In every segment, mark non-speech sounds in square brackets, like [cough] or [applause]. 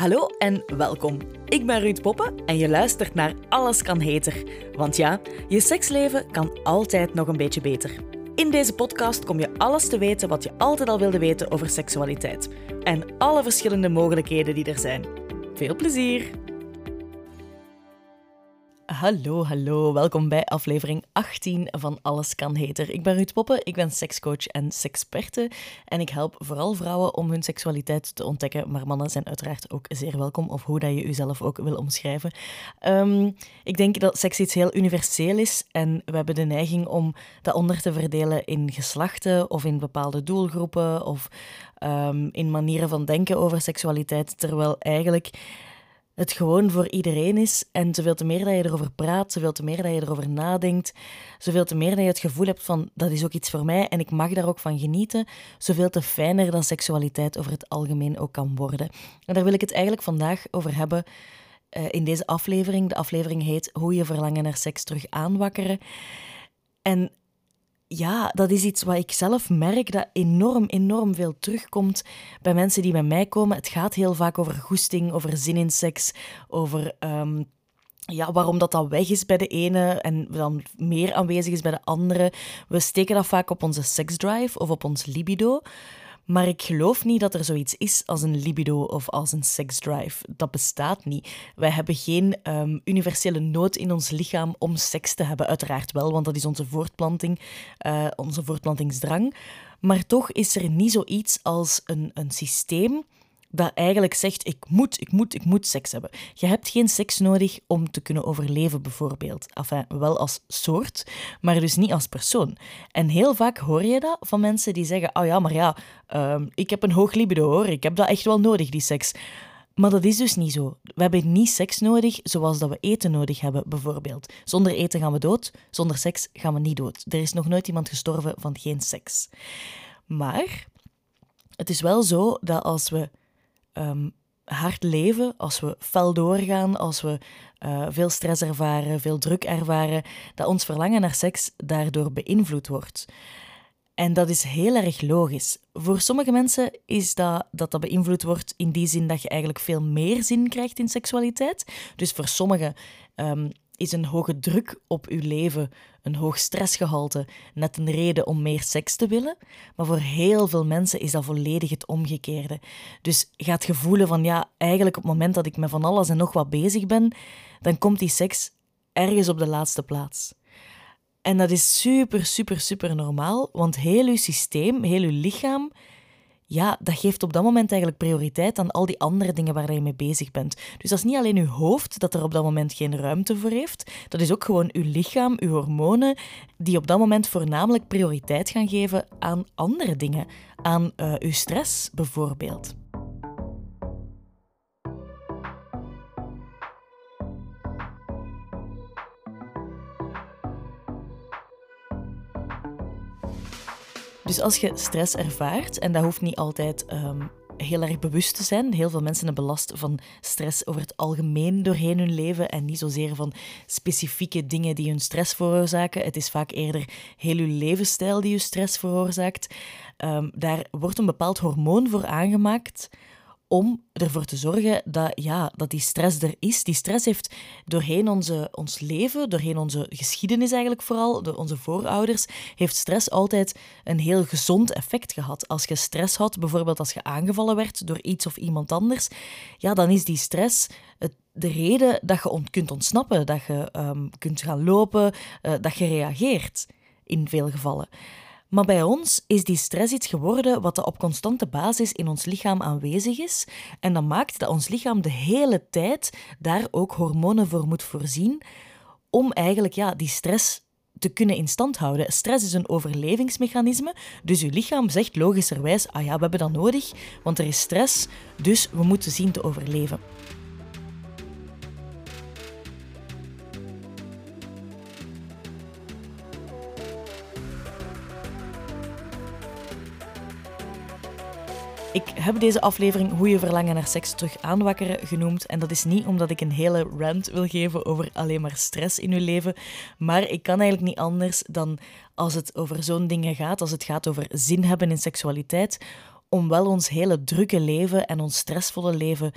Hallo en welkom. Ik ben Ruud Poppen en je luistert naar Alles kan heter. Want ja, je seksleven kan altijd nog een beetje beter. In deze podcast kom je alles te weten wat je altijd al wilde weten over seksualiteit. En alle verschillende mogelijkheden die er zijn. Veel plezier! Hallo, hallo. Welkom bij aflevering 18 van Alles kan heter. Ik ben Ruud Poppen, ik ben sekscoach en seksperte en ik help vooral vrouwen om hun seksualiteit te ontdekken, maar mannen zijn uiteraard ook zeer welkom, of hoe dat je jezelf ook wil omschrijven. Um, ik denk dat seks iets heel universeel is en we hebben de neiging om dat onder te verdelen in geslachten of in bepaalde doelgroepen of um, in manieren van denken over seksualiteit, terwijl eigenlijk het gewoon voor iedereen is. En zoveel te meer dat je erover praat, zoveel te meer dat je erover nadenkt, zoveel te meer dat je het gevoel hebt van dat is ook iets voor mij en ik mag daar ook van genieten, zoveel te fijner dan seksualiteit over het algemeen ook kan worden. En daar wil ik het eigenlijk vandaag over hebben. Uh, in deze aflevering. De aflevering heet Hoe je verlangen naar seks terug aanwakkeren. En ja, dat is iets wat ik zelf merk dat enorm, enorm veel terugkomt bij mensen die bij mij komen. Het gaat heel vaak over goesting, over zin in seks, over um, ja, waarom dat, dat weg is bij de ene en dan meer aanwezig is bij de andere. We steken dat vaak op onze seksdrive of op ons libido. Maar ik geloof niet dat er zoiets is als een libido of als een seksdrive. Dat bestaat niet. Wij hebben geen um, universele nood in ons lichaam om seks te hebben. Uiteraard wel, want dat is onze voortplanting, uh, onze voortplantingsdrang. Maar toch is er niet zoiets als een, een systeem dat eigenlijk zegt: ik moet, ik moet, ik moet seks hebben. Je hebt geen seks nodig om te kunnen overleven, bijvoorbeeld. Enfin, wel als soort, maar dus niet als persoon. En heel vaak hoor je dat van mensen die zeggen: Oh ja, maar ja, uh, ik heb een hoog libido hoor, ik heb dat echt wel nodig, die seks. Maar dat is dus niet zo. We hebben niet seks nodig zoals dat we eten nodig hebben, bijvoorbeeld. Zonder eten gaan we dood, zonder seks gaan we niet dood. Er is nog nooit iemand gestorven van geen seks. Maar het is wel zo dat als we um, hard leven, als we fel doorgaan, als we uh, veel stress ervaren, veel druk ervaren, dat ons verlangen naar seks daardoor beïnvloed wordt. En dat is heel erg logisch. Voor sommige mensen is dat, dat dat beïnvloed wordt in die zin dat je eigenlijk veel meer zin krijgt in seksualiteit. Dus voor sommigen um, is een hoge druk op uw leven, een hoog stressgehalte, net een reden om meer seks te willen. Maar voor heel veel mensen is dat volledig het omgekeerde. Dus gaat gevoelen van ja, eigenlijk op het moment dat ik met van alles en nog wat bezig ben, dan komt die seks ergens op de laatste plaats. En dat is super, super, super normaal, want heel uw systeem, heel uw lichaam ja, dat geeft op dat moment eigenlijk prioriteit aan al die andere dingen waar je mee bezig bent. Dus dat is niet alleen uw hoofd dat er op dat moment geen ruimte voor heeft, dat is ook gewoon uw lichaam, uw hormonen, die op dat moment voornamelijk prioriteit gaan geven aan andere dingen, aan uh, uw stress bijvoorbeeld. Dus als je stress ervaart, en dat hoeft niet altijd um, heel erg bewust te zijn. Heel veel mensen hebben last van stress over het algemeen doorheen hun leven en niet zozeer van specifieke dingen die hun stress veroorzaken. Het is vaak eerder heel uw levensstijl die je stress veroorzaakt. Um, daar wordt een bepaald hormoon voor aangemaakt om ervoor te zorgen dat, ja, dat die stress er is. Die stress heeft doorheen onze, ons leven, doorheen onze geschiedenis eigenlijk vooral, door onze voorouders, heeft stress altijd een heel gezond effect gehad. Als je stress had, bijvoorbeeld als je aangevallen werd door iets of iemand anders, ja, dan is die stress het, de reden dat je kunt ontsnappen, dat je um, kunt gaan lopen, uh, dat je reageert in veel gevallen. Maar bij ons is die stress iets geworden wat op constante basis in ons lichaam aanwezig is. En dat maakt dat ons lichaam de hele tijd daar ook hormonen voor moet voorzien om eigenlijk ja, die stress te kunnen in stand houden. Stress is een overlevingsmechanisme, dus uw lichaam zegt logischerwijs: ah ja, we hebben dat nodig, want er is stress, dus we moeten zien te overleven. Ik heb deze aflevering Hoe je verlangen naar seks terug aanwakkeren genoemd. En dat is niet omdat ik een hele rant wil geven over alleen maar stress in uw leven. Maar ik kan eigenlijk niet anders dan als het over zo'n dingen gaat, als het gaat over zin hebben in seksualiteit, om wel ons hele drukke leven en ons stressvolle leven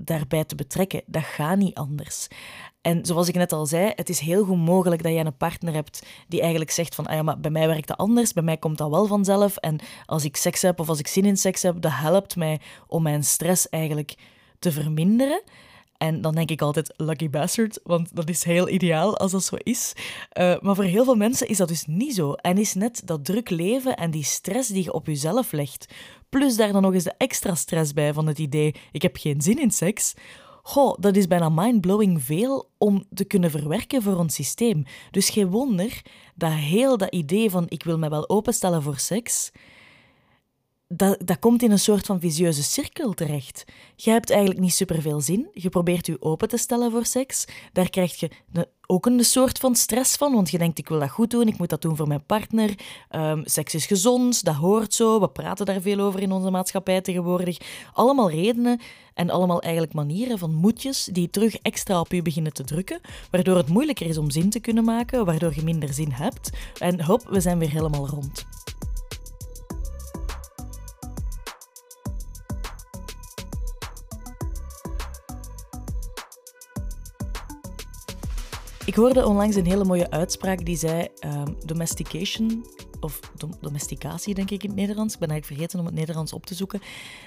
daarbij te betrekken. Dat gaat niet anders. En zoals ik net al zei, het is heel goed mogelijk dat je een partner hebt die eigenlijk zegt van, ah ja, maar bij mij werkt dat anders, bij mij komt dat wel vanzelf. En als ik seks heb of als ik zin in seks heb, dat helpt mij om mijn stress eigenlijk te verminderen. En dan denk ik altijd lucky bastard, want dat is heel ideaal als dat zo is. Uh, maar voor heel veel mensen is dat dus niet zo. En is net dat druk leven en die stress die je op jezelf legt, plus daar dan nog eens de extra stress bij van het idee: ik heb geen zin in seks. Goh, dat is bijna mindblowing veel om te kunnen verwerken voor ons systeem. Dus geen wonder dat heel dat idee van ik wil me wel openstellen voor seks, dat, dat komt in een soort van visieuze cirkel terecht. Je hebt eigenlijk niet superveel zin. Je probeert je open te stellen voor seks. Daar krijg je ook een soort van stress van, want je denkt, ik wil dat goed doen, ik moet dat doen voor mijn partner. Um, seks is gezond, dat hoort zo. We praten daar veel over in onze maatschappij tegenwoordig. Allemaal redenen en allemaal eigenlijk manieren van moedjes die terug extra op je beginnen te drukken, waardoor het moeilijker is om zin te kunnen maken, waardoor je minder zin hebt. En hop, we zijn weer helemaal rond. Hoorde onlangs een hele mooie uitspraak die zei: um, domestication, of domesticatie denk ik in het Nederlands, ik ben eigenlijk vergeten om het Nederlands op te zoeken,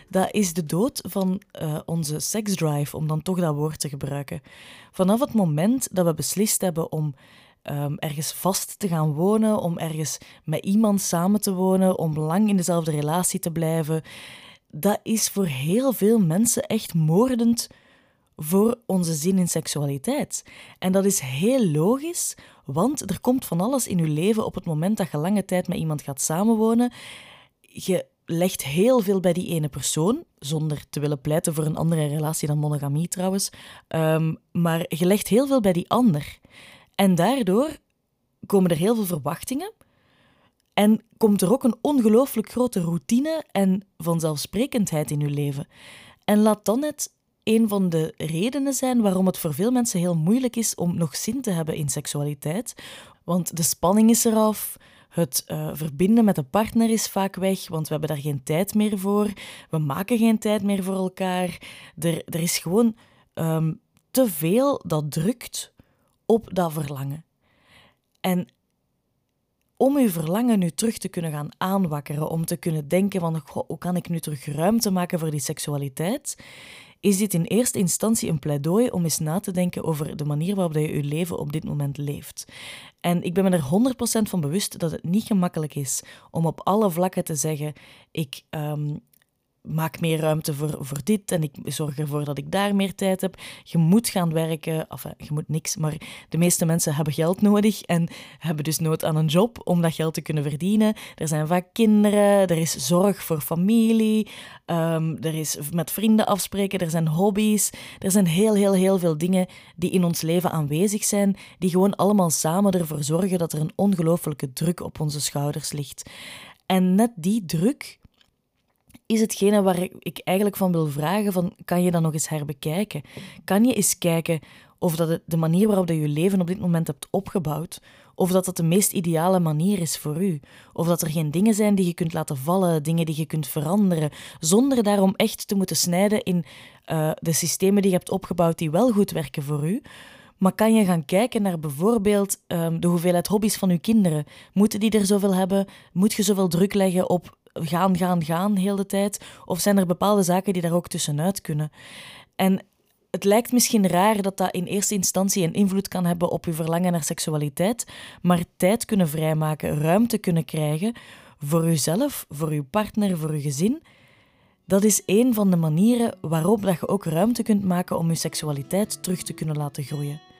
dat is de dood van uh, onze seksdrive, om dan toch dat woord te gebruiken. Vanaf het moment dat we beslist hebben om um, ergens vast te gaan wonen, om ergens met iemand samen te wonen, om lang in dezelfde relatie te blijven, dat is voor heel veel mensen echt moordend voor onze zin in seksualiteit. En dat is heel logisch, want er komt van alles in je leven op het moment dat je lange tijd met iemand gaat samenwonen. Je legt heel veel bij die ene persoon, zonder te willen pleiten voor een andere relatie dan monogamie trouwens. Um, maar je legt heel veel bij die ander. En daardoor komen er heel veel verwachtingen. En komt er ook een ongelooflijk grote routine en vanzelfsprekendheid in je leven. En laat dan het een van de redenen zijn waarom het voor veel mensen heel moeilijk is om nog zin te hebben in seksualiteit. Want de spanning is eraf, het uh, verbinden met een partner is vaak weg, want we hebben daar geen tijd meer voor. We maken geen tijd meer voor elkaar. Er, er is gewoon um, te veel dat drukt op dat verlangen. En om uw verlangen nu terug te kunnen gaan aanwakkeren, om te kunnen denken van hoe kan ik nu terug ruimte maken voor die seksualiteit, is dit in eerste instantie een pleidooi om eens na te denken over de manier waarop je je leven op dit moment leeft. En ik ben me er 100% van bewust dat het niet gemakkelijk is om op alle vlakken te zeggen: ik um, maak meer ruimte voor, voor dit en ik zorg ervoor dat ik daar meer tijd heb. Je moet gaan werken, of je moet niks, maar de meeste mensen hebben geld nodig en hebben dus nood aan een job om dat geld te kunnen verdienen. Er zijn vaak kinderen, er is zorg voor familie, um, er is met vrienden afspreken, er zijn hobby's. Er zijn heel, heel, heel veel dingen die in ons leven aanwezig zijn, die gewoon allemaal samen ervoor zorgen dat er een ongelooflijke druk op onze schouders ligt. En net die druk is hetgene waar ik eigenlijk van wil vragen: van, kan je dat nog eens herbekijken? Kan je eens kijken of dat de manier waarop je je leven op dit moment hebt opgebouwd, of dat dat de meest ideale manier is voor u, of dat er geen dingen zijn die je kunt laten vallen, dingen die je kunt veranderen, zonder daarom echt te moeten snijden in uh, de systemen die je hebt opgebouwd die wel goed werken voor u. Maar kan je gaan kijken naar bijvoorbeeld um, de hoeveelheid hobby's van uw kinderen? Moeten die er zoveel hebben? Moet je zoveel druk leggen op gaan, gaan, gaan heel de tijd? Of zijn er bepaalde zaken die daar ook tussenuit kunnen? En het lijkt misschien raar dat dat in eerste instantie een invloed kan hebben op je verlangen naar seksualiteit, maar tijd kunnen vrijmaken, ruimte kunnen krijgen voor jezelf, voor je partner, voor je gezin, dat is een van de manieren waarop dat je ook ruimte kunt maken om je seksualiteit terug te kunnen laten groeien.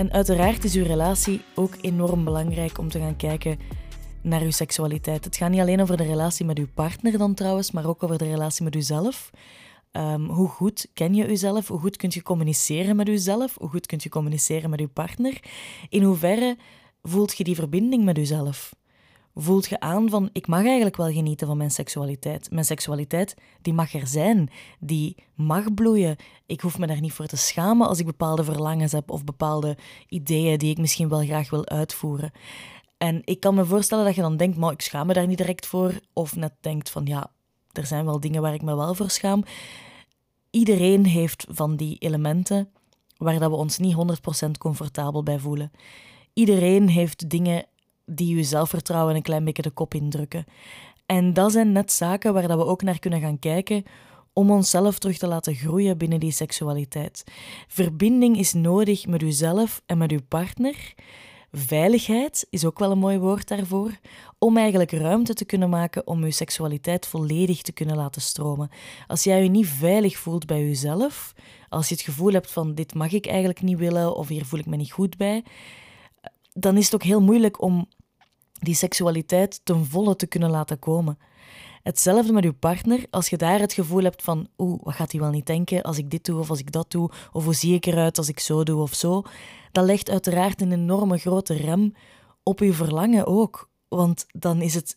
En uiteraard is uw relatie ook enorm belangrijk om te gaan kijken naar uw seksualiteit. Het gaat niet alleen over de relatie met uw partner dan trouwens, maar ook over de relatie met uzelf. Um, hoe goed ken je uzelf? Hoe goed kunt je communiceren met uzelf? Hoe goed kunt je communiceren met uw partner? In hoeverre voelt je die verbinding met uzelf? Voelt je aan van ik mag eigenlijk wel genieten van mijn seksualiteit. Mijn seksualiteit die mag er zijn, die mag bloeien. Ik hoef me daar niet voor te schamen als ik bepaalde verlangens heb of bepaalde ideeën die ik misschien wel graag wil uitvoeren. En ik kan me voorstellen dat je dan denkt, maar ik schaam me daar niet direct voor. Of net denkt van ja, er zijn wel dingen waar ik me wel voor schaam. Iedereen heeft van die elementen waar dat we ons niet 100% comfortabel bij voelen. Iedereen heeft dingen die je zelfvertrouwen een klein beetje de kop indrukken. En dat zijn net zaken waar dat we ook naar kunnen gaan kijken om onszelf terug te laten groeien binnen die seksualiteit. Verbinding is nodig met uzelf en met uw partner. Veiligheid is ook wel een mooi woord daarvoor, om eigenlijk ruimte te kunnen maken om uw seksualiteit volledig te kunnen laten stromen. Als jij je niet veilig voelt bij jezelf, als je het gevoel hebt van dit mag ik eigenlijk niet willen of hier voel ik me niet goed bij, dan is het ook heel moeilijk om die seksualiteit ten volle te kunnen laten komen. Hetzelfde met uw partner, als je daar het gevoel hebt van oeh, wat gaat hij wel niet denken als ik dit doe of als ik dat doe, of hoe zie ik eruit als ik zo doe of zo, dat legt uiteraard een enorme grote rem op uw verlangen ook. Want dan is het,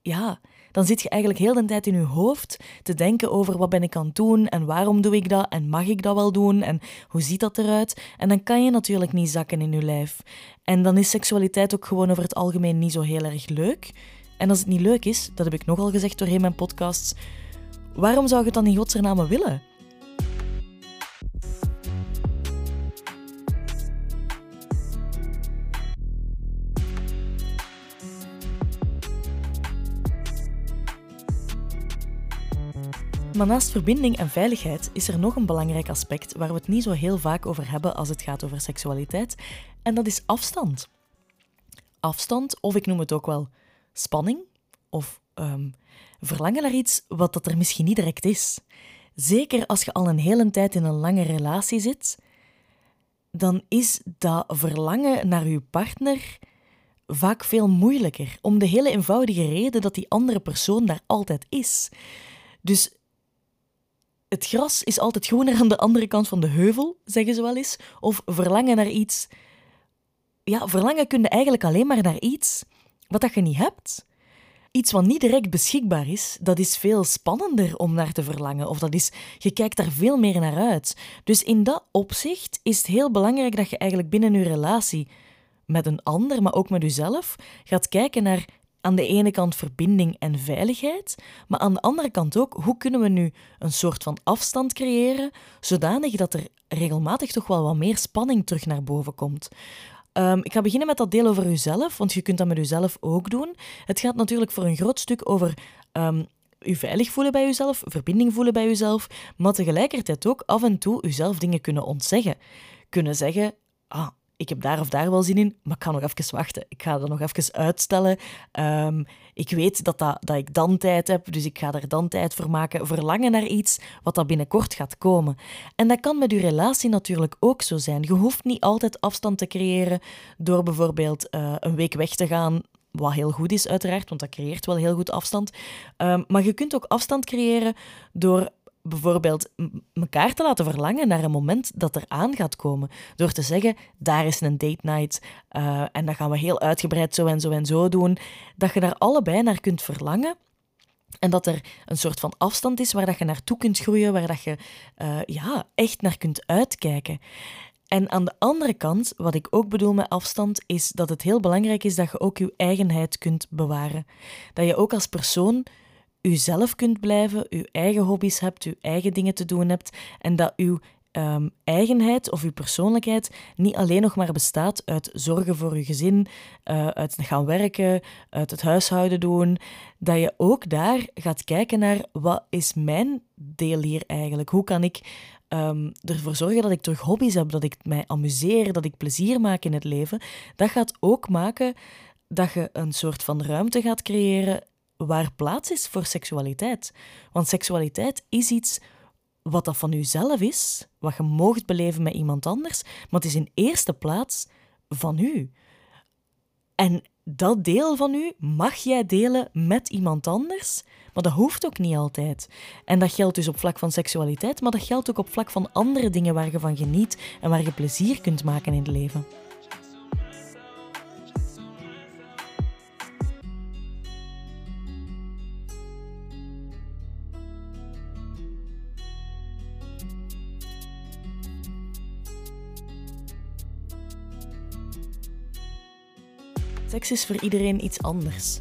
ja, dan zit je eigenlijk heel de tijd in je hoofd te denken over wat ben ik aan het doen en waarom doe ik dat en mag ik dat wel doen en hoe ziet dat eruit. En dan kan je natuurlijk niet zakken in je lijf. En dan is seksualiteit ook gewoon over het algemeen niet zo heel erg leuk. En als het niet leuk is, dat heb ik nogal gezegd doorheen mijn podcasts, waarom zou je het dan in godsnaam willen? Maar naast verbinding en veiligheid is er nog een belangrijk aspect waar we het niet zo heel vaak over hebben als het gaat over seksualiteit, en dat is afstand. Afstand, of ik noem het ook wel spanning, of um, verlangen naar iets wat dat er misschien niet direct is. Zeker als je al een hele tijd in een lange relatie zit, dan is dat verlangen naar je partner vaak veel moeilijker. Om de hele eenvoudige reden dat die andere persoon daar altijd is. Dus het gras is altijd groener aan de andere kant van de heuvel, zeggen ze wel eens. Of verlangen naar iets. Ja, verlangen kun je eigenlijk alleen maar naar iets wat dat je niet hebt. Iets wat niet direct beschikbaar is, dat is veel spannender om naar te verlangen. Of dat is, je kijkt daar veel meer naar uit. Dus in dat opzicht is het heel belangrijk dat je eigenlijk binnen je relatie met een ander, maar ook met jezelf, gaat kijken naar aan de ene kant verbinding en veiligheid, maar aan de andere kant ook hoe kunnen we nu een soort van afstand creëren, zodanig dat er regelmatig toch wel wat meer spanning terug naar boven komt. Um, ik ga beginnen met dat deel over uzelf, want je kunt dat met uzelf ook doen. Het gaat natuurlijk voor een groot stuk over um, u veilig voelen bij uzelf, verbinding voelen bij uzelf, maar tegelijkertijd ook af en toe uzelf dingen kunnen ontzeggen. Kunnen zeggen, ah, ik heb daar of daar wel zin in, maar ik ga nog even wachten. Ik ga dat nog even uitstellen. Um, ik weet dat, dat, ik dan tijd heb, dus ik ga er dan tijd voor maken. Verlangen naar iets wat dat binnenkort gaat komen. En dat kan met uw relatie natuurlijk ook zo zijn. Je hoeft niet altijd afstand te creëren door bijvoorbeeld uh, een week weg te gaan wat heel goed is, uiteraard, want dat creëert wel heel goed afstand. Um, maar je kunt ook afstand creëren door bijvoorbeeld elkaar te laten verlangen naar een moment dat er aan gaat komen. Door te zeggen, daar is een date night uh, en dat gaan we heel uitgebreid zo en zo en zo doen. Dat je daar allebei naar kunt verlangen. En dat er een soort van afstand is waar dat je naartoe kunt groeien, waar dat je uh, ja, echt naar kunt uitkijken. En aan de andere kant, wat ik ook bedoel met afstand, is dat het heel belangrijk is dat je ook je eigenheid kunt bewaren. Dat je ook als persoon uzelf kunt blijven, uw eigen hobby's hebt, uw eigen dingen te doen hebt en dat uw um, eigenheid of uw persoonlijkheid niet alleen nog maar bestaat uit zorgen voor uw gezin, uh, uit gaan werken, uit het huishouden doen, dat je ook daar gaat kijken naar wat is mijn deel hier eigenlijk? Hoe kan ik um, ervoor zorgen dat ik terug hobby's heb, dat ik mij amuseer, dat ik plezier maak in het leven? Dat gaat ook maken dat je een soort van ruimte gaat creëren waar plaats is voor seksualiteit. Want seksualiteit is iets wat dat van jezelf is, wat je moogt beleven met iemand anders, maar het is in eerste plaats van u. En dat deel van u mag jij delen met iemand anders, maar dat hoeft ook niet altijd. En dat geldt dus op vlak van seksualiteit, maar dat geldt ook op vlak van andere dingen waar je van geniet en waar je plezier kunt maken in het leven. Seks is voor iedereen iets anders.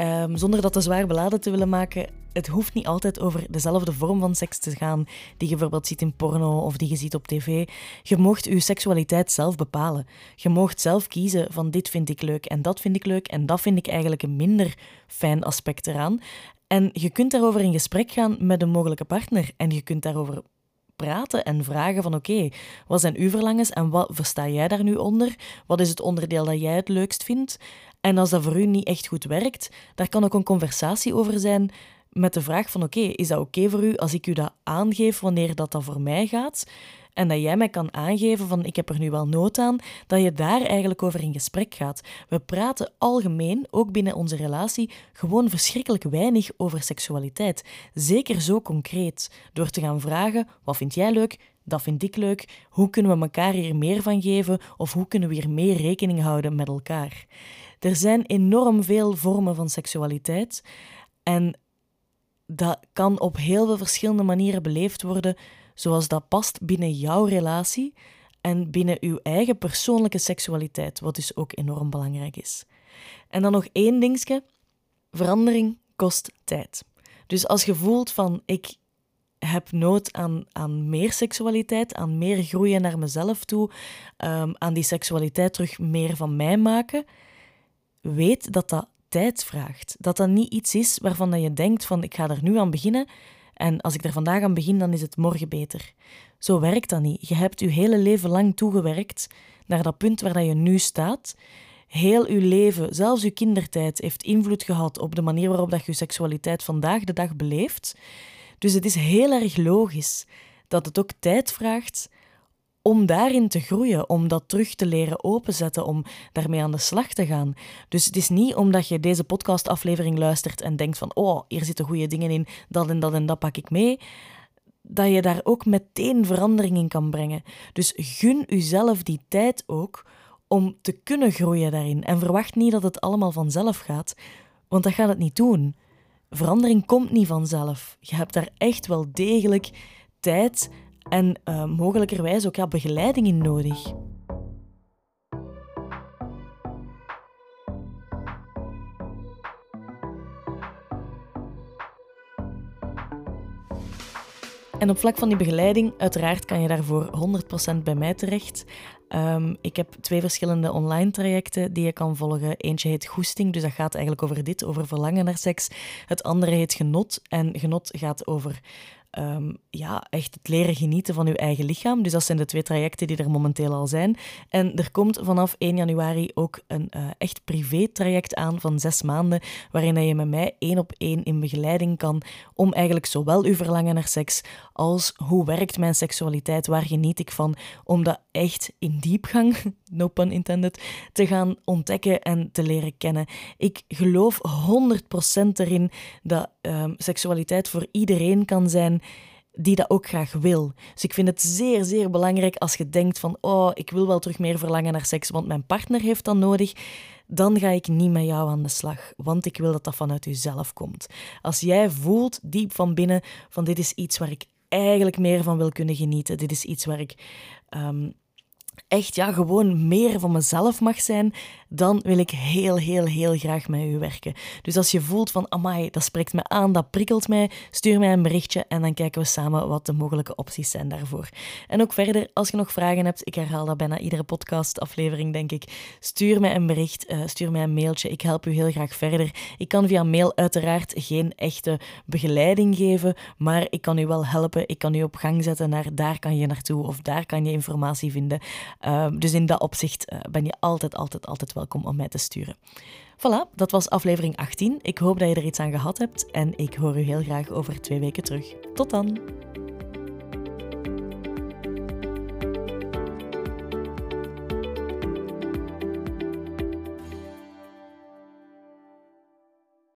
Um, zonder dat te zwaar beladen te willen maken, het hoeft niet altijd over dezelfde vorm van seks te gaan die je bijvoorbeeld ziet in porno of die je ziet op tv. Je moogt je seksualiteit zelf bepalen. Je moogt zelf kiezen van dit vind ik leuk en dat vind ik leuk en dat vind ik eigenlijk een minder fijn aspect eraan. En je kunt daarover in gesprek gaan met een mogelijke partner en je kunt daarover praten en vragen van oké, wat zijn uw verlangens en wat versta jij daar nu onder? Wat is het onderdeel dat jij het leukst vindt? En als dat voor u niet echt goed werkt, daar kan ook een conversatie over zijn met de vraag van oké, is dat oké voor u als ik u dat aangeef wanneer dat, dat voor mij gaat? En dat jij mij kan aangeven van ik heb er nu wel nood aan, dat je daar eigenlijk over in gesprek gaat. We praten algemeen, ook binnen onze relatie, gewoon verschrikkelijk weinig over seksualiteit. Zeker zo concreet, door te gaan vragen, wat vind jij leuk? Dat vind ik leuk. Hoe kunnen we elkaar hier meer van geven? Of hoe kunnen we hier meer rekening houden met elkaar? Er zijn enorm veel vormen van seksualiteit. En dat kan op heel veel verschillende manieren beleefd worden, zoals dat past binnen jouw relatie en binnen uw eigen persoonlijke seksualiteit, wat dus ook enorm belangrijk is. En dan nog één dingetje: verandering kost tijd. Dus als je voelt van ik heb nood aan, aan meer seksualiteit, aan meer groeien naar mezelf toe, um, aan die seksualiteit terug meer van mij maken, weet dat dat tijd vraagt. Dat dat niet iets is waarvan je denkt van ik ga er nu aan beginnen en als ik er vandaag aan begin, dan is het morgen beter. Zo werkt dat niet. Je hebt je hele leven lang toegewerkt naar dat punt waar dat je nu staat. Heel uw leven, zelfs uw kindertijd, heeft invloed gehad op de manier waarop dat je seksualiteit vandaag de dag beleeft. Dus het is heel erg logisch dat het ook tijd vraagt om daarin te groeien, om dat terug te leren openzetten, om daarmee aan de slag te gaan. Dus het is niet omdat je deze podcastaflevering luistert en denkt van oh, hier zitten goede dingen in, dat en dat en dat pak ik mee, dat je daar ook meteen verandering in kan brengen. Dus gun uzelf die tijd ook om te kunnen groeien daarin en verwacht niet dat het allemaal vanzelf gaat, want dat gaat het niet doen. Verandering komt niet vanzelf. Je hebt daar echt wel degelijk tijd en uh, mogelijkerwijs ook ja, begeleiding in nodig. En op vlak van die begeleiding, uiteraard kan je daarvoor 100% bij mij terecht. Um, ik heb twee verschillende online trajecten die je kan volgen. Eentje heet Goesting, dus dat gaat eigenlijk over dit, over verlangen naar seks. Het andere heet Genot en Genot gaat over Ehm, ja, echt het leren genieten van uw eigen lichaam. Dus dat zijn de twee trajecten die er momenteel al zijn. En er komt vanaf 1 januari ook een uh, echt privé-traject aan van zes maanden, waarin je met mij één op één in begeleiding kan om eigenlijk zowel uw verlangen naar seks als hoe werkt mijn seksualiteit, waar geniet ik van, om dat echt in diepgang, [laughs] no pun intended, te gaan ontdekken en te leren kennen. Ik geloof 100% erin dat um, seksualiteit voor iedereen kan zijn die dat ook graag wil. Dus ik vind het zeer, zeer belangrijk als je denkt van oh, ik wil wel terug meer verlangen naar seks, want mijn partner heeft dat nodig. Dan ga ik niet met jou aan de slag, want ik wil dat dat vanuit jezelf komt. Als jij voelt diep van binnen van dit is iets waar ik eigenlijk meer van wil kunnen genieten, dit is iets waar ik um, echt ja, gewoon meer van mezelf mag zijn, dan wil ik heel, heel, heel graag met u werken. Dus als je voelt van, amai, dat spreekt me aan, dat prikkelt mij, stuur mij een berichtje en dan kijken we samen wat de mogelijke opties zijn daarvoor. En ook verder, als je nog vragen hebt, ik herhaal dat bijna iedere podcastaflevering, denk ik, stuur mij een bericht, uh, stuur mij een mailtje, ik help u heel graag verder. Ik kan via mail uiteraard geen echte begeleiding geven, maar ik kan u wel helpen, ik kan u op gang zetten naar daar kan je naartoe of daar kan je informatie vinden. Ehm, dus in dat opzicht uh, ben je altijd, altijd, altijd welkom om mij te sturen. Voilà, dat was aflevering 18. Ik hoop dat je er iets aan gehad hebt en ik hoor u heel graag over twee weken terug. Tot dan!